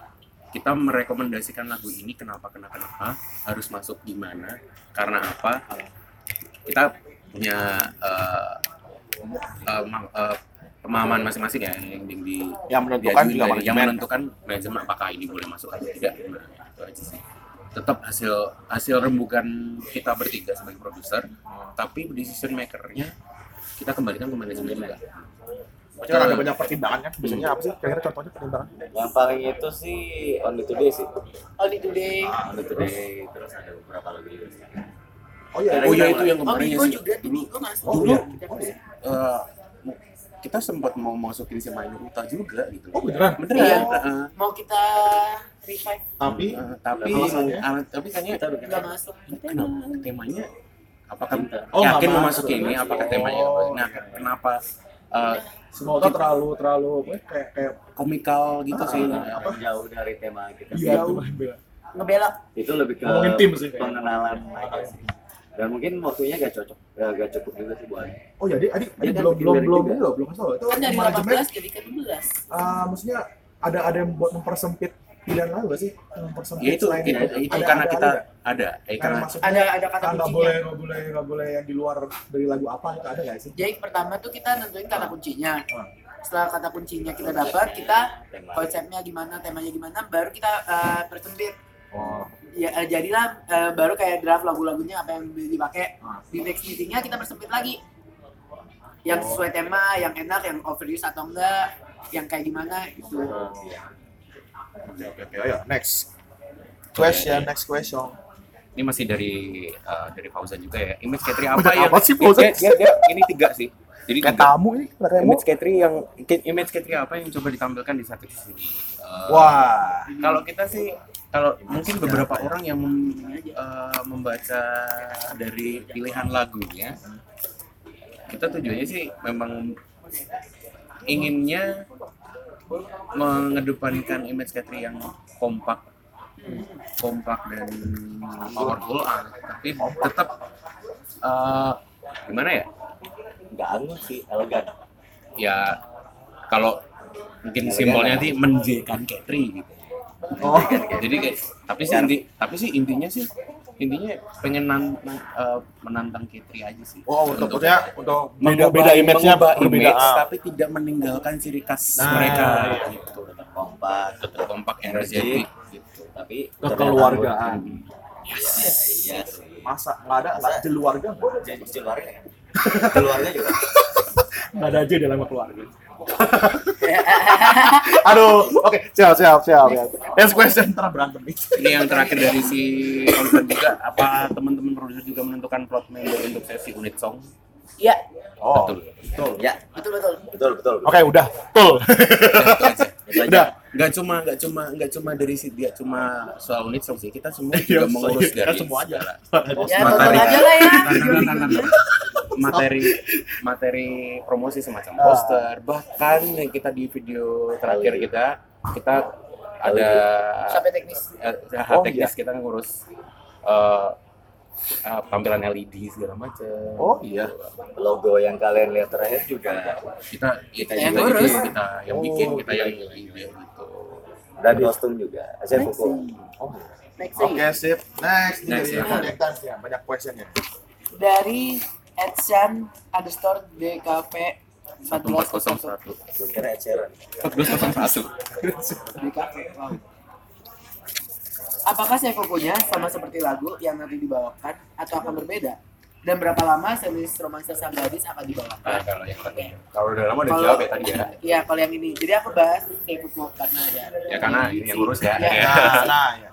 kita merekomendasikan lagu ini kenapa kenapa kenapa harus masuk di mana karena apa kita punya eh, ma- eh, pemahaman masing-masing ya yang di, di Yang menentukan juga yang menentukan manajemen apakah ini boleh masuk atau tidak gimana itu aja sih tetap hasil hasil rembukan kita bertiga sebagai produser tapi decision makernya kita kembalikan ke manajemen juga kan ada banyak pertimbangan kan. Biasanya apa sih? Kira-kira contohnya pertimbangan? yang paling itu sih Only Today sih Only today. Only Today terus ada beberapa sih Oh iya. oh iya itu yang Oh, kemarin ya Miko sih juga tuh Miko masuk. Oh, iya. Kita masuk. Kita sempat mau masukin si Mainu Uta juga gitu Oh, beneran? beneran Iya. Heeh. Mau kita revive Tapi Eh, tapi ya? ah, tapi kayaknya kita bikin nggak masuk. kenapa temanya apakah Oh, yakin mau masuk. masuk ini apakah temanya Oh. nah kenapa eh, semua orang terlalu terlalu apa ya, kayak kayak komikal gitu sih Ah, apa jauh dari tema kita iya Jauh. itu lebih ke Ngomongin tim sih kayaknya. pengenalan aja sih dan mungkin waktunya gak cocok gak, gak cukup juga sih buat Oh jadi adik, Dia adik kan belum belum belum belum kasih tau. Itu Kan dari manajemen 18 jadi ke 12. ah, maksudnya ada ada yang buat mempersempit pilihan lalu gak sih? Mempersempit ya itu selain itu, itu Ada- karena ada- kita ada. ada eh, karena karena Ada ada kata kan nggak kuncinya. boleh nggak boleh nggak boleh yang di luar dari lagu apa itu ada nggak sih? Jadi pertama tuh kita nentuin kata kuncinya. Ah. Setelah kata kuncinya kita dapat, kita konsepnya gimana, temanya gimana, baru kita eh, persempit. Oh, Ya, eh, jadilah eh, baru kayak draft lagu-lagunya apa yang dipakai. Di next meetingnya kita persempit lagi. Yang sesuai tema, yang enak, yang overuse atau enggak, yang kayak gimana gitu. oke oke oke ayo next question next question. ini masih dari eh, dari Fauzan juga ya. Image Katri apa yang apa sih, Fauzan? Dia, dia, dia- ini tiga sih. Jadi Kayak tiga. tamu ini, Image Katri yang image Katri apa yang coba ditampilkan di satu sini. Eh, Wah. Kalau kita sih kalau mungkin beberapa orang yang mem- eh, membaca dari pilihan lagunya kita tujuannya sih memang inginnya mengedepankan image Katri yang kompak. Kompak dan powerful ah, tapi tetap eh, gimana ya? Nggak anu sih elegan. Ya kalau mungkin simbolnya sih menjekan Katri gitu Oh. <laughs> jadi kayak tapi sih inti tapi sih intinya sih intinya pengen nan- nan- eh, menantang Kitri aja sih. Oh, untuk maksudnya untuk beda beda image-nya berbeda. image, tapi tidak meninggalkan ciri khas Nah, mereka. iya. gitu tetap kompak tetap kompak energetik gitu tapi Kekeluargaan. iya iya sih. Masa nggak ada nggak ada keluarga jadi keluarga ya? <laughs> Keluarga juga? Nggak ada aja dalam keluarga. <laughs> Aduh, oke, siap, siap, siap. siap. Next question, ntar berantem nih. ini yang terakhir dari si konser juga apa teman-teman produser juga menentukan plot member untuk sesi unit song Iya, Oh, betul betul. ya betul betul. betul betul Oke, udah. Betul. Udah. nggak cuma nggak cuma nggak cuma dari si dia cuma soal unit song sih kita semua <laughs> Iya, juga mengurus kita dari semua aja. segala Ya tonton aja lah ya. Materi materi promosi semacam Ah. poster bahkan yang kita di video terakhir kita kita ada Sampai teknis. eh, Oh, teknis kita ngurus eh, eh, tampilan LED segala macam Oh iya. logo yang kalian lihat terakhir juga kita kita Yang juga ngurus. bikin, kita yang bikin Oh, kita yang ide gitu dan kostum juga saya Next. buku Oh. Next Oke, sip. Next, Next, dari ya. Project Dance ya, banyak dari Edsan underscore DKP 1401 gue kira Sheeran 1401 DKP. Wow. Apakah Seifukunya sama seperti lagu yang nanti dibawakan atau akan berbeda? Dan berapa lama series romansa sang gadis akan Nah, dibawakan? kalau yang tadi kalau udah lama udah Kalau- jawab ya tadi ya Iya, kalau yang ini. Jadi aku bahas Seifuku karena ya. ya karena ini yang ngurus ya, Ya. Nah, nah ya.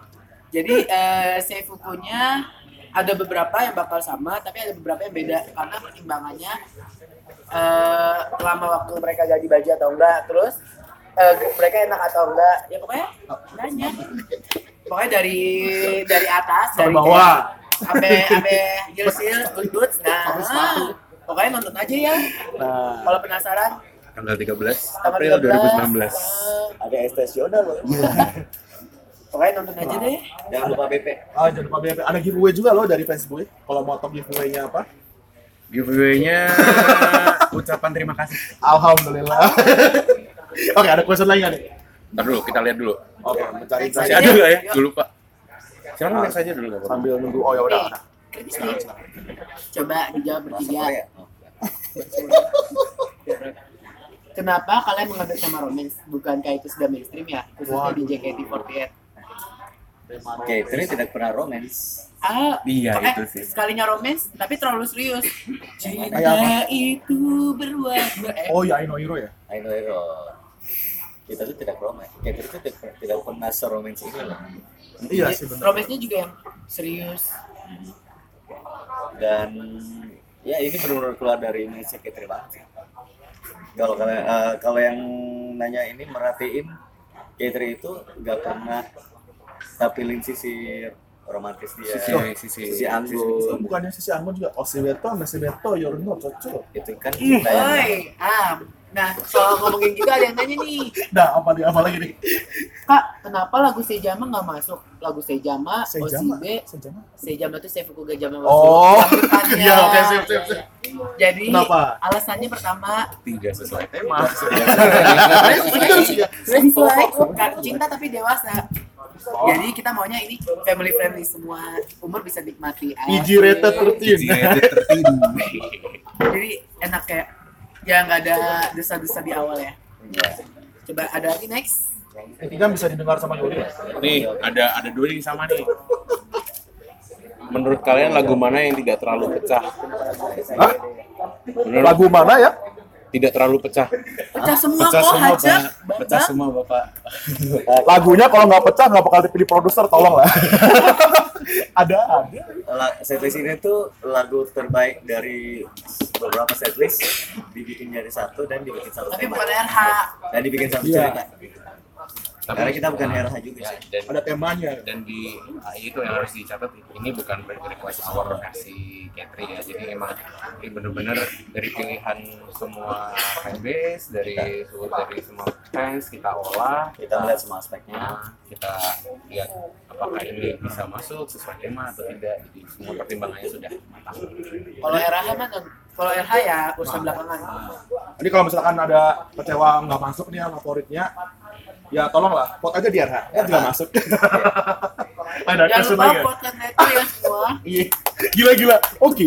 Jadi eh, Seifukunya ada beberapa yang bakal sama, tapi ada beberapa yang beda karena pertimbangannya eh, lama waktu mereka ganti baju atau enggak, terus eh, mereka enak atau enggak, ya pokoknya banyak. Pokoknya dari dari atas, Sampai dari bawah. sampai sampai heels heels good boots, nah pokoknya nonton aja ya. Nah, Kalau penasaran, tanggal 13 tanggal April 13, 2019 eh, ada estasional loh pokoknya nonton aja deh. jangan lupa BP ah, jangan lupa BP. Ada giveaway juga loh dari Facebook. Kalau mau tahu giveaway-nya apa? giveaway-nya <laughs> ucapan terima kasih Alhamdulillah. <laughs> Oke, ada question lagi nggak nih? ntar dulu kita lihat dulu Oke, mencari Next masih ada nggak ya Yuk. gue lupa sekarang next aja dulu sambil nunggu. Oh ya udah. Coba dijawab bertiga. ya oh. Kenapa kalian mengambil tema romance? Bukankah itu sudah mainstream ya? Khususnya di JKT48. Oke ini tidak pernah romance Ah, Iya, eh, itu sih. Sekalinya romance, tapi terlalu serius. Cinta itu berwarna. Eh, Oh ya, I know Hero ya. I know hero kita tuh tidak romance kita tuh tidak, tidak pernah seromance ini loh Iya sih benar. Romance-nya juga yang serius. dan ya ini benar-benar keluar dari image Katri banget sih. Kalau kalian eh, kalau yang nanya ini merhatiin Katri itu nggak pernah tampilin sisi romantis dia, Sisi- sisi- sisi Itu anggun bukannya sisi Anggun juga. Oh, si Beto, sama si Beto, you're not cocok. itu kan kita yang Oi, ah, nah kalau ngomongin gitu ada yang nanya nih, <laughs> Nah, apa nih? Apa lagi nih? Kak, kenapa lagu Sejama nggak masuk? Lagu Sejama, Sejama. OCB, Sejama. Sejama itu Seifuku Gajama Oh. Iya, oke, sip, sip, sip. Jadi Kenapa? alasannya pertama tidak sesuai tema ya. sesuai cinta tapi dewasa. Jadi kita maunya ini family friendly semua umur bisa nikmati. PG rated Asik. 13. Jadi enak kayak ya nggak ada desa-desa di awal ya. Coba ada lagi next. Ini kan bisa didengar sama Yuri. nih ada ada dua nih sama nih menurut kalian lagu mana yang tidak terlalu pecah Hah? menurut Lagu mana ya? Tidak terlalu pecah. Pecah semua Pecah kok semua, hajat. Pak. Pecah semua, Bapak. Lagunya kalau nggak pecah nggak bakal dipilih produser, tolong lah. <laughs> ada ada. La- setlist ini tuh lagu terbaik dari beberapa setlist dibikin jadi satu dan dibikin satu Tapi tema bukan RH. dan dibikin satu Iya. cerita karena kita bukan RH juga sih. Dan Ada temanya. dan di ah, itu yang harus dicatat ini bukan request our versi Katri ya. Jadi emang ini bener-bener dari pilihan semua fanbase dari dari semua fans kita olah kita melihat semua aspeknya. Nah, kita lihat apakah ini bisa masuk sesuai tema atau tidak. Jadi semua pertimbangannya sudah matang. Kalau RH mah kalau RH ya urusan belakangan. Jadi kalau misalkan ada kecewa nggak masuk nih yang favoritnya, ya tolonglah, vote aja di RH. Ya juga masuk. <laughs> ada Jangan lupa lagi. itu ya semua. <laughs> Iya. Gila gila. Oke.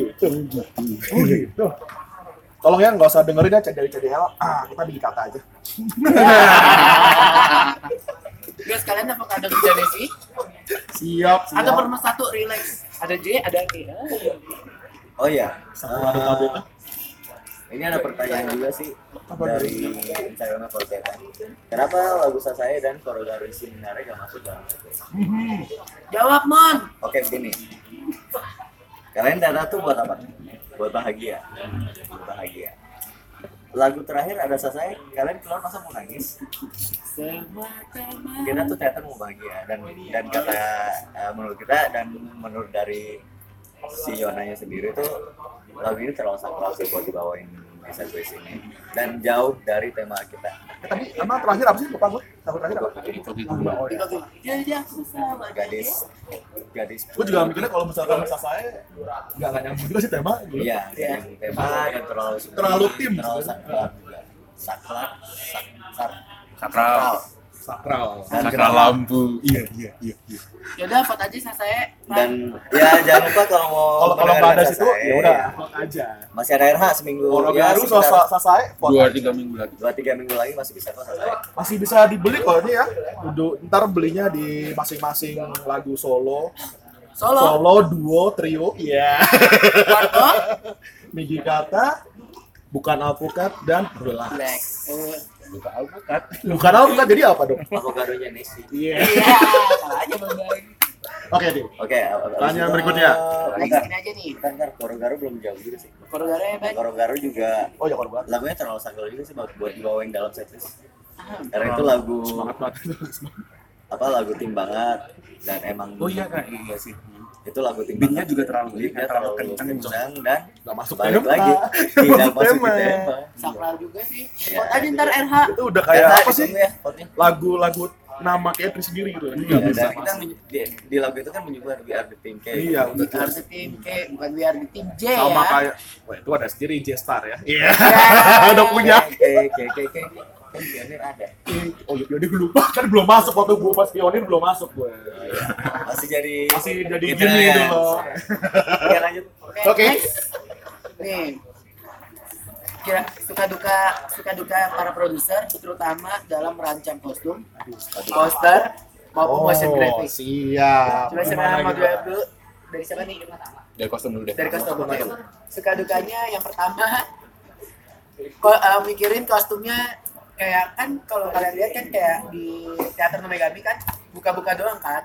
Oh gitu. Tolong ya nggak usah dengerin ya dari CDL. Ah, kita bikin kata aja. <laughs> Guys, kalian apa ada kerjaan sih? Siap, siap. Atau per satu relax. Ada J, ada K. oh iya Satu ada. Eh, ini ada pertanyaan juga sih Apa dari Instagramnya Fortetan kenapa lagu saya dan Korogaru Seminare gak masuk dalam setlist Jawab, Mon. Oke begini. Kalian data tuh buat apa? Buat bahagia. Buat bahagia. Lagu terakhir ada saya, kalian keluar masa mau nangis? Kita tuh teater mau bahagia dan dan kata eh, menurut kita dan menurut dari si Yonanya sendiri tuh lagu ini terlalu sakral sih buat dibawain di setlist ini dan jauh dari tema kita. Tadi emang terakhir apa sih? Lupa gue. Tahun terakhir apa? itu Oh, iya. Oke, Jadi aku sama Gadis, gadis. Gue juga mikirnya kalau misalkan masa saya nggak nggak nyambung juga sih tema. Iya, dengan tema dan terlalu Terlalu tim. terlalu sakral. Sakral, sak, sak, sakral Sakral. Sakral lampu Iya iya iya. iya. Yaudah, vote aja sama saya. dan ya jangan lupa kalau mau Kalau kalau nggak ada situ, ya udah vote aja. masih ada RH seminggu Kalau ya baru sasa sasai, dua tiga minggu lagi dua tiga minggu lagi masih bisa kok Sasai masih bisa dibeli kok ini ya. Udah, ntar belinya di masing-masing lagu solo, Solo. solo, duo, trio, iya. Quarto. Migi kata, bukan alpukat dan relax. Black. Eh, buka alpukat Bukan alpukat jadi apa dong? aku garunya Nesi Iya. Iya, salah aja Bang. Oke deh. oke Pertanyaan berikutnya. Sini aja nih. bentar, bentar. Koro-Garu belum jauh juga sih Korogara ya, Bang. Koro-Garu juga Oh ya korban. lagunya terlalu sakral juga sih buat, buat dibawain dalam setlist karena itu lagu Semangat banget. apa lagu tim banget dan emang oh iya kak iya sih itu lagu tim Beatnya juga terlalu Beatnya terlalu terlalu kencang kencang dan Gak masuk balik tema. lagi <laughs> Nggak tidak masuk di tema. tema Sakral juga sih. Iya. Vote aja ntar RH. Itu udah kayak Karena apa sih? ya. Lagu-lagu nama Katri sendiri gitu. Ini Ya, nggak bisa kita di, di lagu itu kan menyebut We Are The Team K. Iya, We are the team K, bukan we are the team J sama ya. kayak wah itu ada sendiri J Star ya iya <laughs> udah punya K, K, K. Kan pionir ada. oh iya dia lupa kan belum masuk waktu gue pas pionir belum masuk gue Masih jadi masih jadi gini ya. loh Oke lanjut. Oke. next. Nih. Kira suka duka suka duka para produser terutama dalam merancang kostum, poster maupun motion graphic. Oh, siap Coba siapa mau dulu? Dari siapa nih? dari kostum dulu deh Dari kostum. Oke. Suka dukanya yang pertama ko eh, mikirin kostumnya kayak kan kalau kalian lihat kan kayak di teater Nomegami kan buka-buka doang kan.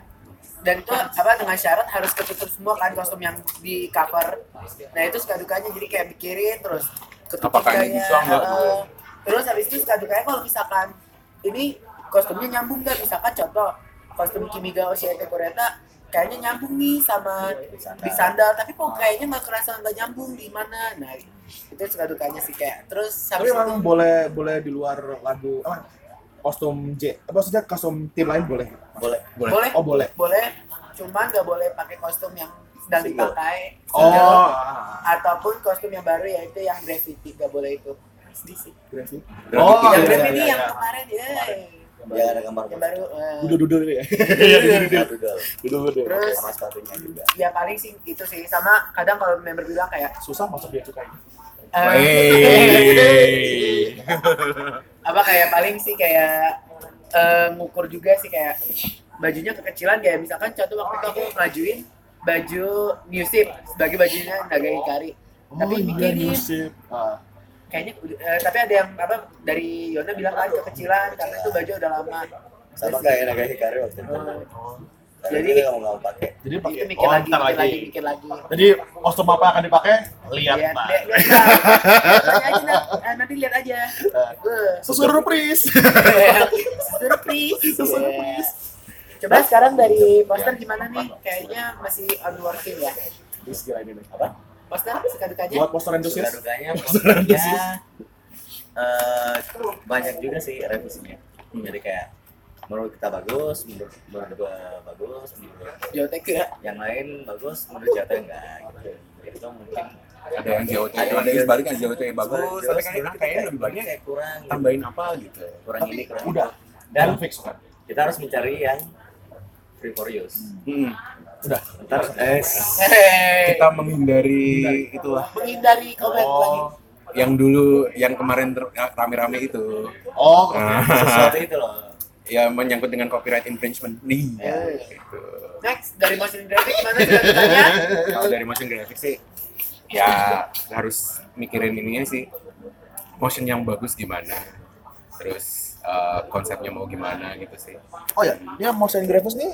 Dan itu apa dengan syarat harus ketutup semua kan kostum yang di cover. Nah itu suka dukanya jadi kayak mikirin terus ketutup Apakah bisa nggak? eh, terus habis itu suka dukanya kalau misalkan ini kostumnya nyambung nggak? Misalkan contoh kostum Kimiga Oshiete Kureta kayaknya nyambung nih sama di sandal tapi kok kayaknya nggak kerasa nggak nyambung di mana nah itu suka dukanya sih kayak terus tapi emang itu boleh boleh di luar lagu apa kostum J apa maksudnya kostum tim lain boleh Boleh. boleh boleh oh boleh boleh cuman nggak boleh pakai kostum yang sedang Single. dipakai oh single. ataupun kostum yang baru yaitu yang graffiti nggak boleh itu sedikit graffiti. Graffiti. oh yang iya, graffiti iya, yang iya. kemarin ya Jangan ada gambar yang baru eh, duduk duduk ya? Iya <laughs> duduk duduk Dudul. duduk duduk terus Sama sepatunya juga. ya paling sih itu sih. Sama kadang kalau member bilang kayak susah masuk dia suka eh, <laughs> apa kayak paling sih kayak eh, ngukur juga sih kayak bajunya kekecilan. Kayak misalkan contoh waktu itu aku ngajuin baju musim sebagai bajunya Naga Hikari tapi oh iya mikirin musik ah. Kayaknya eh, tapi ada yang apa dari Yona bilang kan kekecilan karena itu baju udah lama. Sama Terus, kayak Naga Hikari waktu itu. Oh, Jadi nggak mau pakai. Jadi pakai itu mikir oh, lagi mikir lagi lagi. mikir lagi. Jadi kostum apa akan dipakai? Lihat, lihat Pak. lihat lihat. Aja. Eh, nanti lihat aja. Eh, Surprise. surprise <laughs> Surprise. coba sekarang dari poster gimana nih? Kayaknya masih on working ya. Ini segala ini apa poster suka dukanya Buat poster Suka antusias. dukanya Poster antusias. posternya eh, banyak juga sih revisinya jadi kayak menurut kita bagus menurut menurut gua bagus menurut Jotek ya yang lain bagus menurut jatuh enggak gitu itu mungkin ada yang JOT Ada yang sebaliknya JOT bagus tapi kan kayaknya lebih banyak kayak kurang tambahin apa gitu kurang Tapi ini kurang udah. Dan fix kan. kita harus mencari yang free for use Hmm. Udah. ntar eh Hehehe. kita menghindari itulah menghindari komen lagi Oh. yang dulu yang kemarin ter- rame-rame itu Oh, Nah, <laughs> sesuatu itu loh ya menyangkut dengan copyright infringement nih Eh. gitu. next dari motion graphic mana suka dukanya kalau dari motion graphic sih ya harus mikirin ininya sih motion yang bagus gimana terus eh, konsepnya mau gimana gitu sih. Oh ya, ini yang motion graphics nih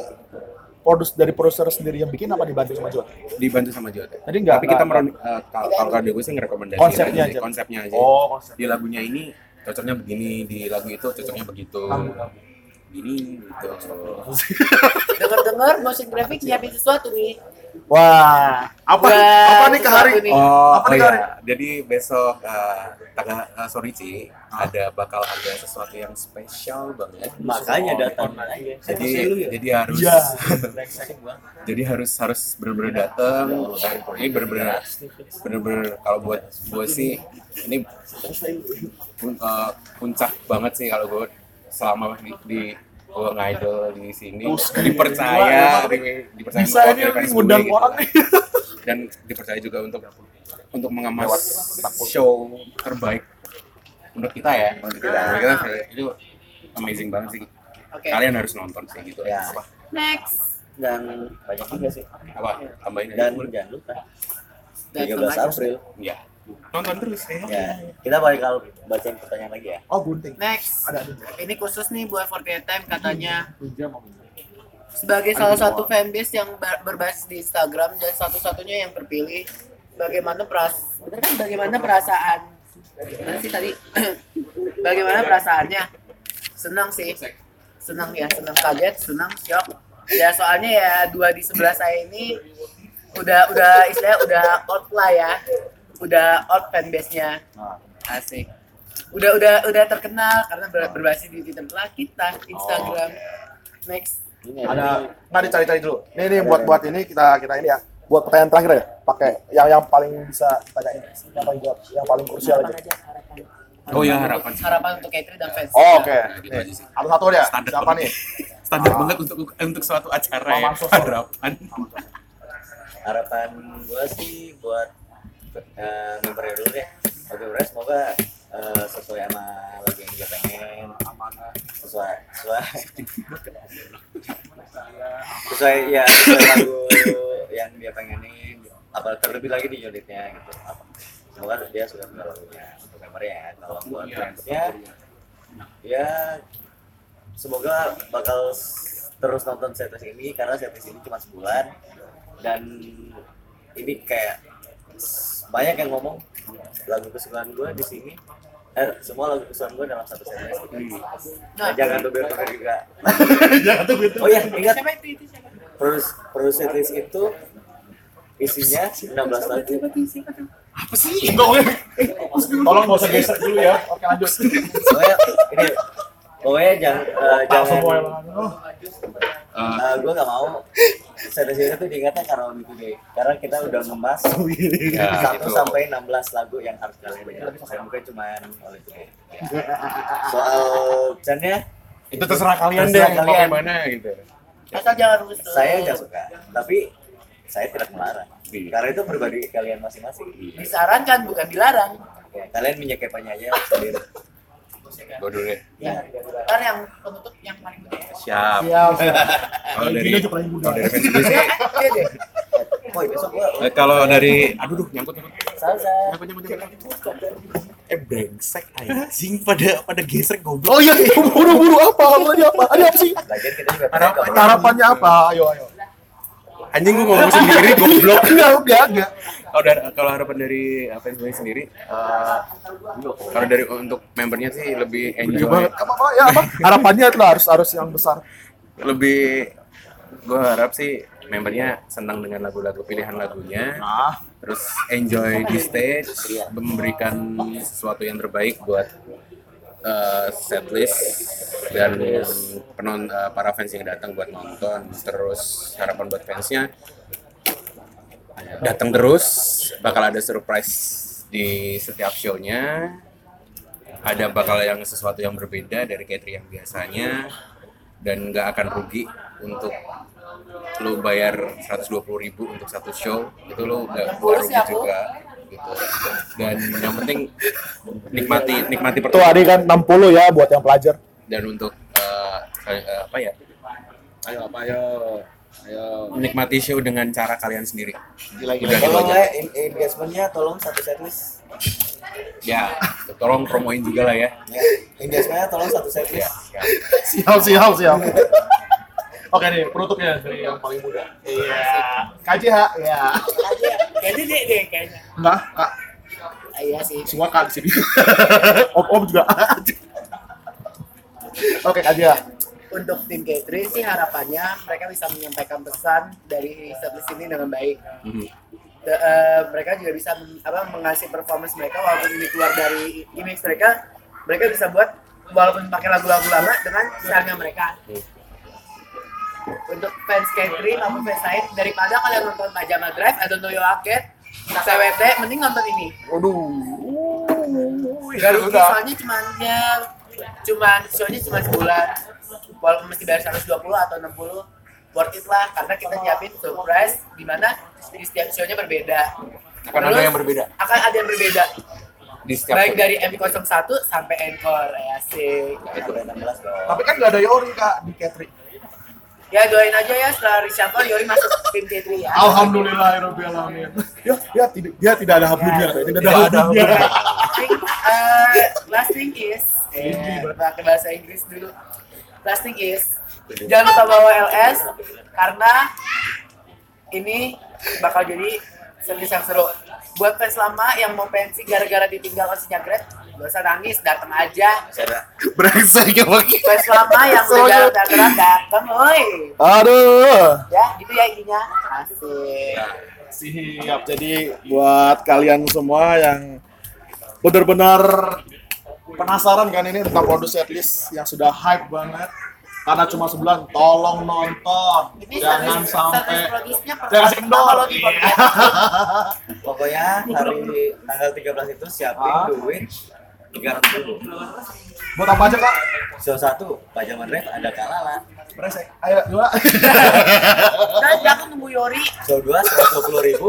produs dari produser sendiri yang bikin apa dibantu sama Jot? dibantu sama Jota Jadi nggak- tapi kita meron- eh, kalau kalau gue sih ngerekomendasiin Konsepnya aja, aja. konsepnya aja. Oh, konsep. di lagunya ini cocoknya begini di lagu itu cocoknya begitu. Gini gitu. Dengar-dengar motion graphic nyiapin sesuatu nih Wah, apa Wah, apa nih ke hari? nih. Oh, Apa oh nih, iya. Jadi besok uh, tanggal uh, sorry Ci, ada bakal ada sesuatu yang spesial banget. makanya datang aja Jadi jadi harus Iya. <laughs> jadi harus harus benar-benar datang. Ini benar-benar benar-benar kalau buat gue sih ini pun- uh, puncak banget sih kalau gue selama di, di gue ngidol di sini dipercaya di- dipercaya Bisa ini ngundang gitu. orang. Nih. dan dipercaya juga untuk untuk mengemas show terbaik menurut kita ya. Menurut kita, menurut kita itu amazing banget sih. Oke. Kalian harus nonton sih gitu. Ya. apa? Next. Dan banyak juga sih. Apa? Tambahin dan jangan lupa Dan 13 sama- April. Ya nonton terus ya. Ya kita bakal bacain pertanyaan lagi ya. Oh, gunting. next. Ada ada. ini khusus nih buat 48 time katanya. Sebagai salah satu fanbase yang ber- berbasis di Instagram dan satu-satunya yang terpilih bagaimana peras bener kan bagaimana perasaan? Mana sih tadi? <clears throat> Bagaimana perasaannya? Senang sih. Senang ya senang kaget senang shock ya soalnya ya dua di sebelah saya ini udah udah istilahnya udah out lah ya udah out fanbase-nya Nah, asik udah udah udah terkenal karena ber- berbasis di Twitter lah kita Instagram next ini ada nggak dicari-cari dulu. Nih nih buat buat ini kita kita ini ya. Buat pertanyaan terakhir ya, pakai yang yang paling bisa tanyain, yang paling jawab, yang paling krusial aja. oh ya harapan harapan untuk Katri dan fans Oh, oke. Nah, gitu Nih, aja sih. Satu-satu ya. Standar Siapa banget. nih? standar Ah. banget untuk untuk suatu acara ya harapan harapan gue sih buat uh, membernya dulu deh. Oke bro semoga eh, sesuai sama lagu yang dia pengen. Sesuai sesuai. Sesuai ya sesuai lagu yang dia pengenin. Apa terlebih lagi di unitnya gitu. Semoga dia suka sama lagunya untuk membernya ya. Kalau buat fansnya ya semoga bakal terus nonton setlist ini karena setlist ini cuma sebulan. Dan ini kayak banyak yang ngomong lagu kesukaan gue di sini. Eh, semua lagu kesukaan gue dalam satu setlist nah, jangan tuber-tuber juga. Jangan tuh gitu. oh ya ingat. Siapa itu itu siapa? Produs produs setlist itu isinya 16 lagu. Apa sih? Tolong nggak usah geser dulu ya. Oke lanjut. pokoknya ini pokoknya jangan eh, Tak jangan semua yang oh, Eh, gue gak mau. Setlist itu diingatnya karaoke today karena kita udah ngemas. <laughs> Ya, 1 gitu. sampai 16 lagu yang harus kalian dengar saya bukan cuma oleh today soal channel itu terserah kalian Terserah deh mau kalian. mana gitu. Asal jangan rusuh. Saya nggak suka. Tapi saya tidak melarang. Iya. karena itu pribadi kalian masing-masing. Disarankan bukan dilarang. Ya, kalian menyikapinya aja sendiri <laughs> gue dulu deh ya ntar yang penutup yang paling penting siap siap. kalau dari paling kalau dari fans gue sih Oke deh Woi, besok gua Eh, kalau dari aduh duh nyangkut nyangkut salsa. nyangkut nyangkut nyangkut eh brengsek anjing pada pada gesrek goblok Oh iya, buru-buru apa? Apa? Tadi apa sih? Lagian kita juga Harapan- pedagang. Harapannya apa? Ayo, ayo. anjing gua ngomong sendiri goblok Enggak, enggak, enggak. Kalau dari kalau harapan dari apa yang gue sendiri eh, kalau dari untuk membernya sih lebih enjoy banget. Apa, apa, ya apa? <laughs> Harapannya itu harus harus yang besar. lebih gue harap sih membernya senang dengan lagu-lagu pilihan lagunya Nah, terus enjoy di stage memberikan sesuatu yang terbaik buat uh, setlist dan penon uh, para fans yang datang buat nonton terus harapan buat fansnya datang terus bakal ada surprise di setiap show-nya. Ada bakal yang sesuatu yang berbeda dari Katri yang biasanya. Dan nggak akan rugi untuk lu bayar 120.000 ribu untuk satu show. Itu lu nggak rugi juga gitu. Dan yang penting nikmati nikmati itu Adi kan 60 ya buat yang pelajar. dan untuk eh, apa ya? Ayo apa ayo. Ayo. menikmati show dengan cara kalian sendiri Gila gila. Tolong ya, engagementnya tolong satu setlist. ya tolong promoin juga lah ya Ya, engagementnya tolong satu ya, setlist. ya. Siap, siap, siap. Oke nih, penutupnya dari yang paling muda. Iya. KJH, ya. Kayaknya deh deh kayaknya. Enggak, Kak. Ah, Iya sih. Semua Kak di sini. <laughs> om, om juga. <laughs> Oke, KJH. Untuk tim K3 sih harapannya mereka bisa menyampaikan pesan dari setlist ini dengan baik. Mhm. The- eh, mereka juga bisa apa mengasih performance mereka walaupun ini keluar dari image mereka, mereka bisa buat walaupun pakai lagu-lagu lama dengan stylenya mereka. Untuk fans K3 maupun fans lain daripada kalian nonton Pajama Drive atau Noyo Arcade, CWT mending nonton ini. Waduh. Gak rugi soalnya cuman ya cuman show-nya cuma sebulan walaupun mesti bayar 120 atau 60 worth it lah karena kita nyiapin surprise di mana di setiap show-nya berbeda akan ada yang berbeda akan ada yang berbeda di setiap baik show. dari MP01 sampai Encore ya sih itu 16 dong. Tapi kan nggak ada Yori, Kak, di Katri. ya doain aja ya setelah reshuffle Yori masuk tim T3 ya Alhamdulillah, alamin. Ya, dia tidak dia tidak ada hablumnya, katanya. tidak ada hablumnya. Think, uh, last thing is eh, pakai bahasa Inggris dulu. Last thing is. Jangan lupa bawa LS karena ini bakal jadi series yang seru. Buat fans lama yang mau pensi gara-gara ditinggal osinya Grab gak usah nangis datang aja. Brengsek ya, Bang. fans lama yang <laughs> udah gara-gara datang woi. Aduh. ya gitu ya intinya. Asik. Siap. Jadi buat kalian semua yang benar-benar penasaran kan ini tentang produk setlist yang sudah hype banget karena cuma sebulan tolong nonton ini jangan service- sampai Jangan kasih kendor. <laughs> Pokoknya hari tanggal 13 itu siapin Ah. duit 300 ribu. buat apa aja kak Show 1, Pajama Drive ada Kalala. Brengsek. ayo dua Dan jangan nunggu Yori Show 2, 120 ribu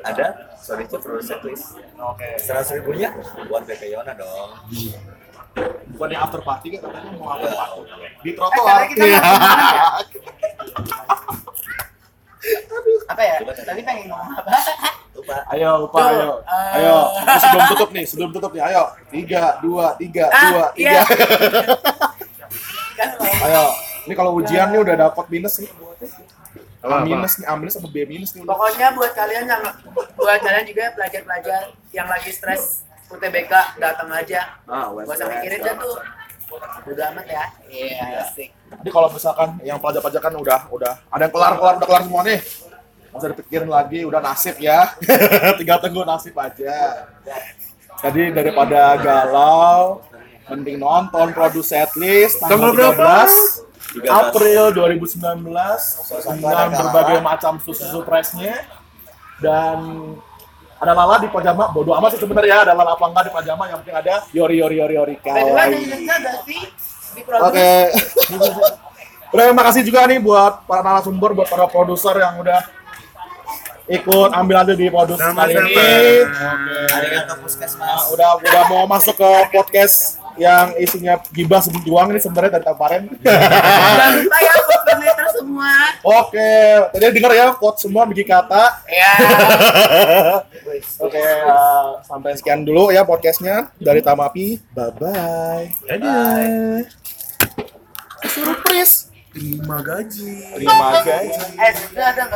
ada sorry itu produk setlist. oke. 100 ribunya? Buat BP Yona dong. bukan yang after party kan katanya mau after party. Di Eh, trotoar. karena kita Iya. apa ya? Tadi pengen ngomong apa? Lupa. ayo lupa Tuh, ayo. eh. ayo. Ini sebelum tutup nih sebelum tutup nih. Ayo. Tiga dua tiga Ah, dua tiga iya. kan ngomong ayo. Ini kalau ujian nih udah dapat minus nih A Apa, apa? minus nih A minus sama B minus nih pokoknya buat kalian yang buat kalian juga pelajar-pelajar yang lagi stres UTBK datang aja. Ah, gak usah mikirin dah tuh udah amat ya. Iya. Asik. Jadi kalau misalkan yang pelajar-pelajar kan udah udah ada yang kelar kelar udah kelar semua nih. Usah dipikirin lagi udah nasib ya. <laughs> Tinggal tunggu nasib aja. Jadi daripada galau mending nonton produk setlist tanggal Tanggal berapa? 13 April 2019 ada dengan berbagai macam susu surprise-nya dan ada Lala di pajama bodo amat sih sebenarnya. Ada Lala apa enggak di pajama yang penting ada Yori Yori Yori Yori kawaii produk Oke. Udah terima kasih juga nih buat para narasumber, buat para produser yang udah ikut ambil andil di produksi kali ini. Oke. Nah, udah udah mau masuk ke podcast yang isinya gibah juang ini sebenarnya dari kemarin. Jangan lupa ya buat Twitter semua. Oke, tadi dengar ya quote semua bagi kata. Ya. <laughs> Oke, eh, sampai sekian dulu ya podcastnya dari Tamapi. Bye bye. Dadah. Surprise. Terima gaji. Terima gaji. Eh, ada nggak?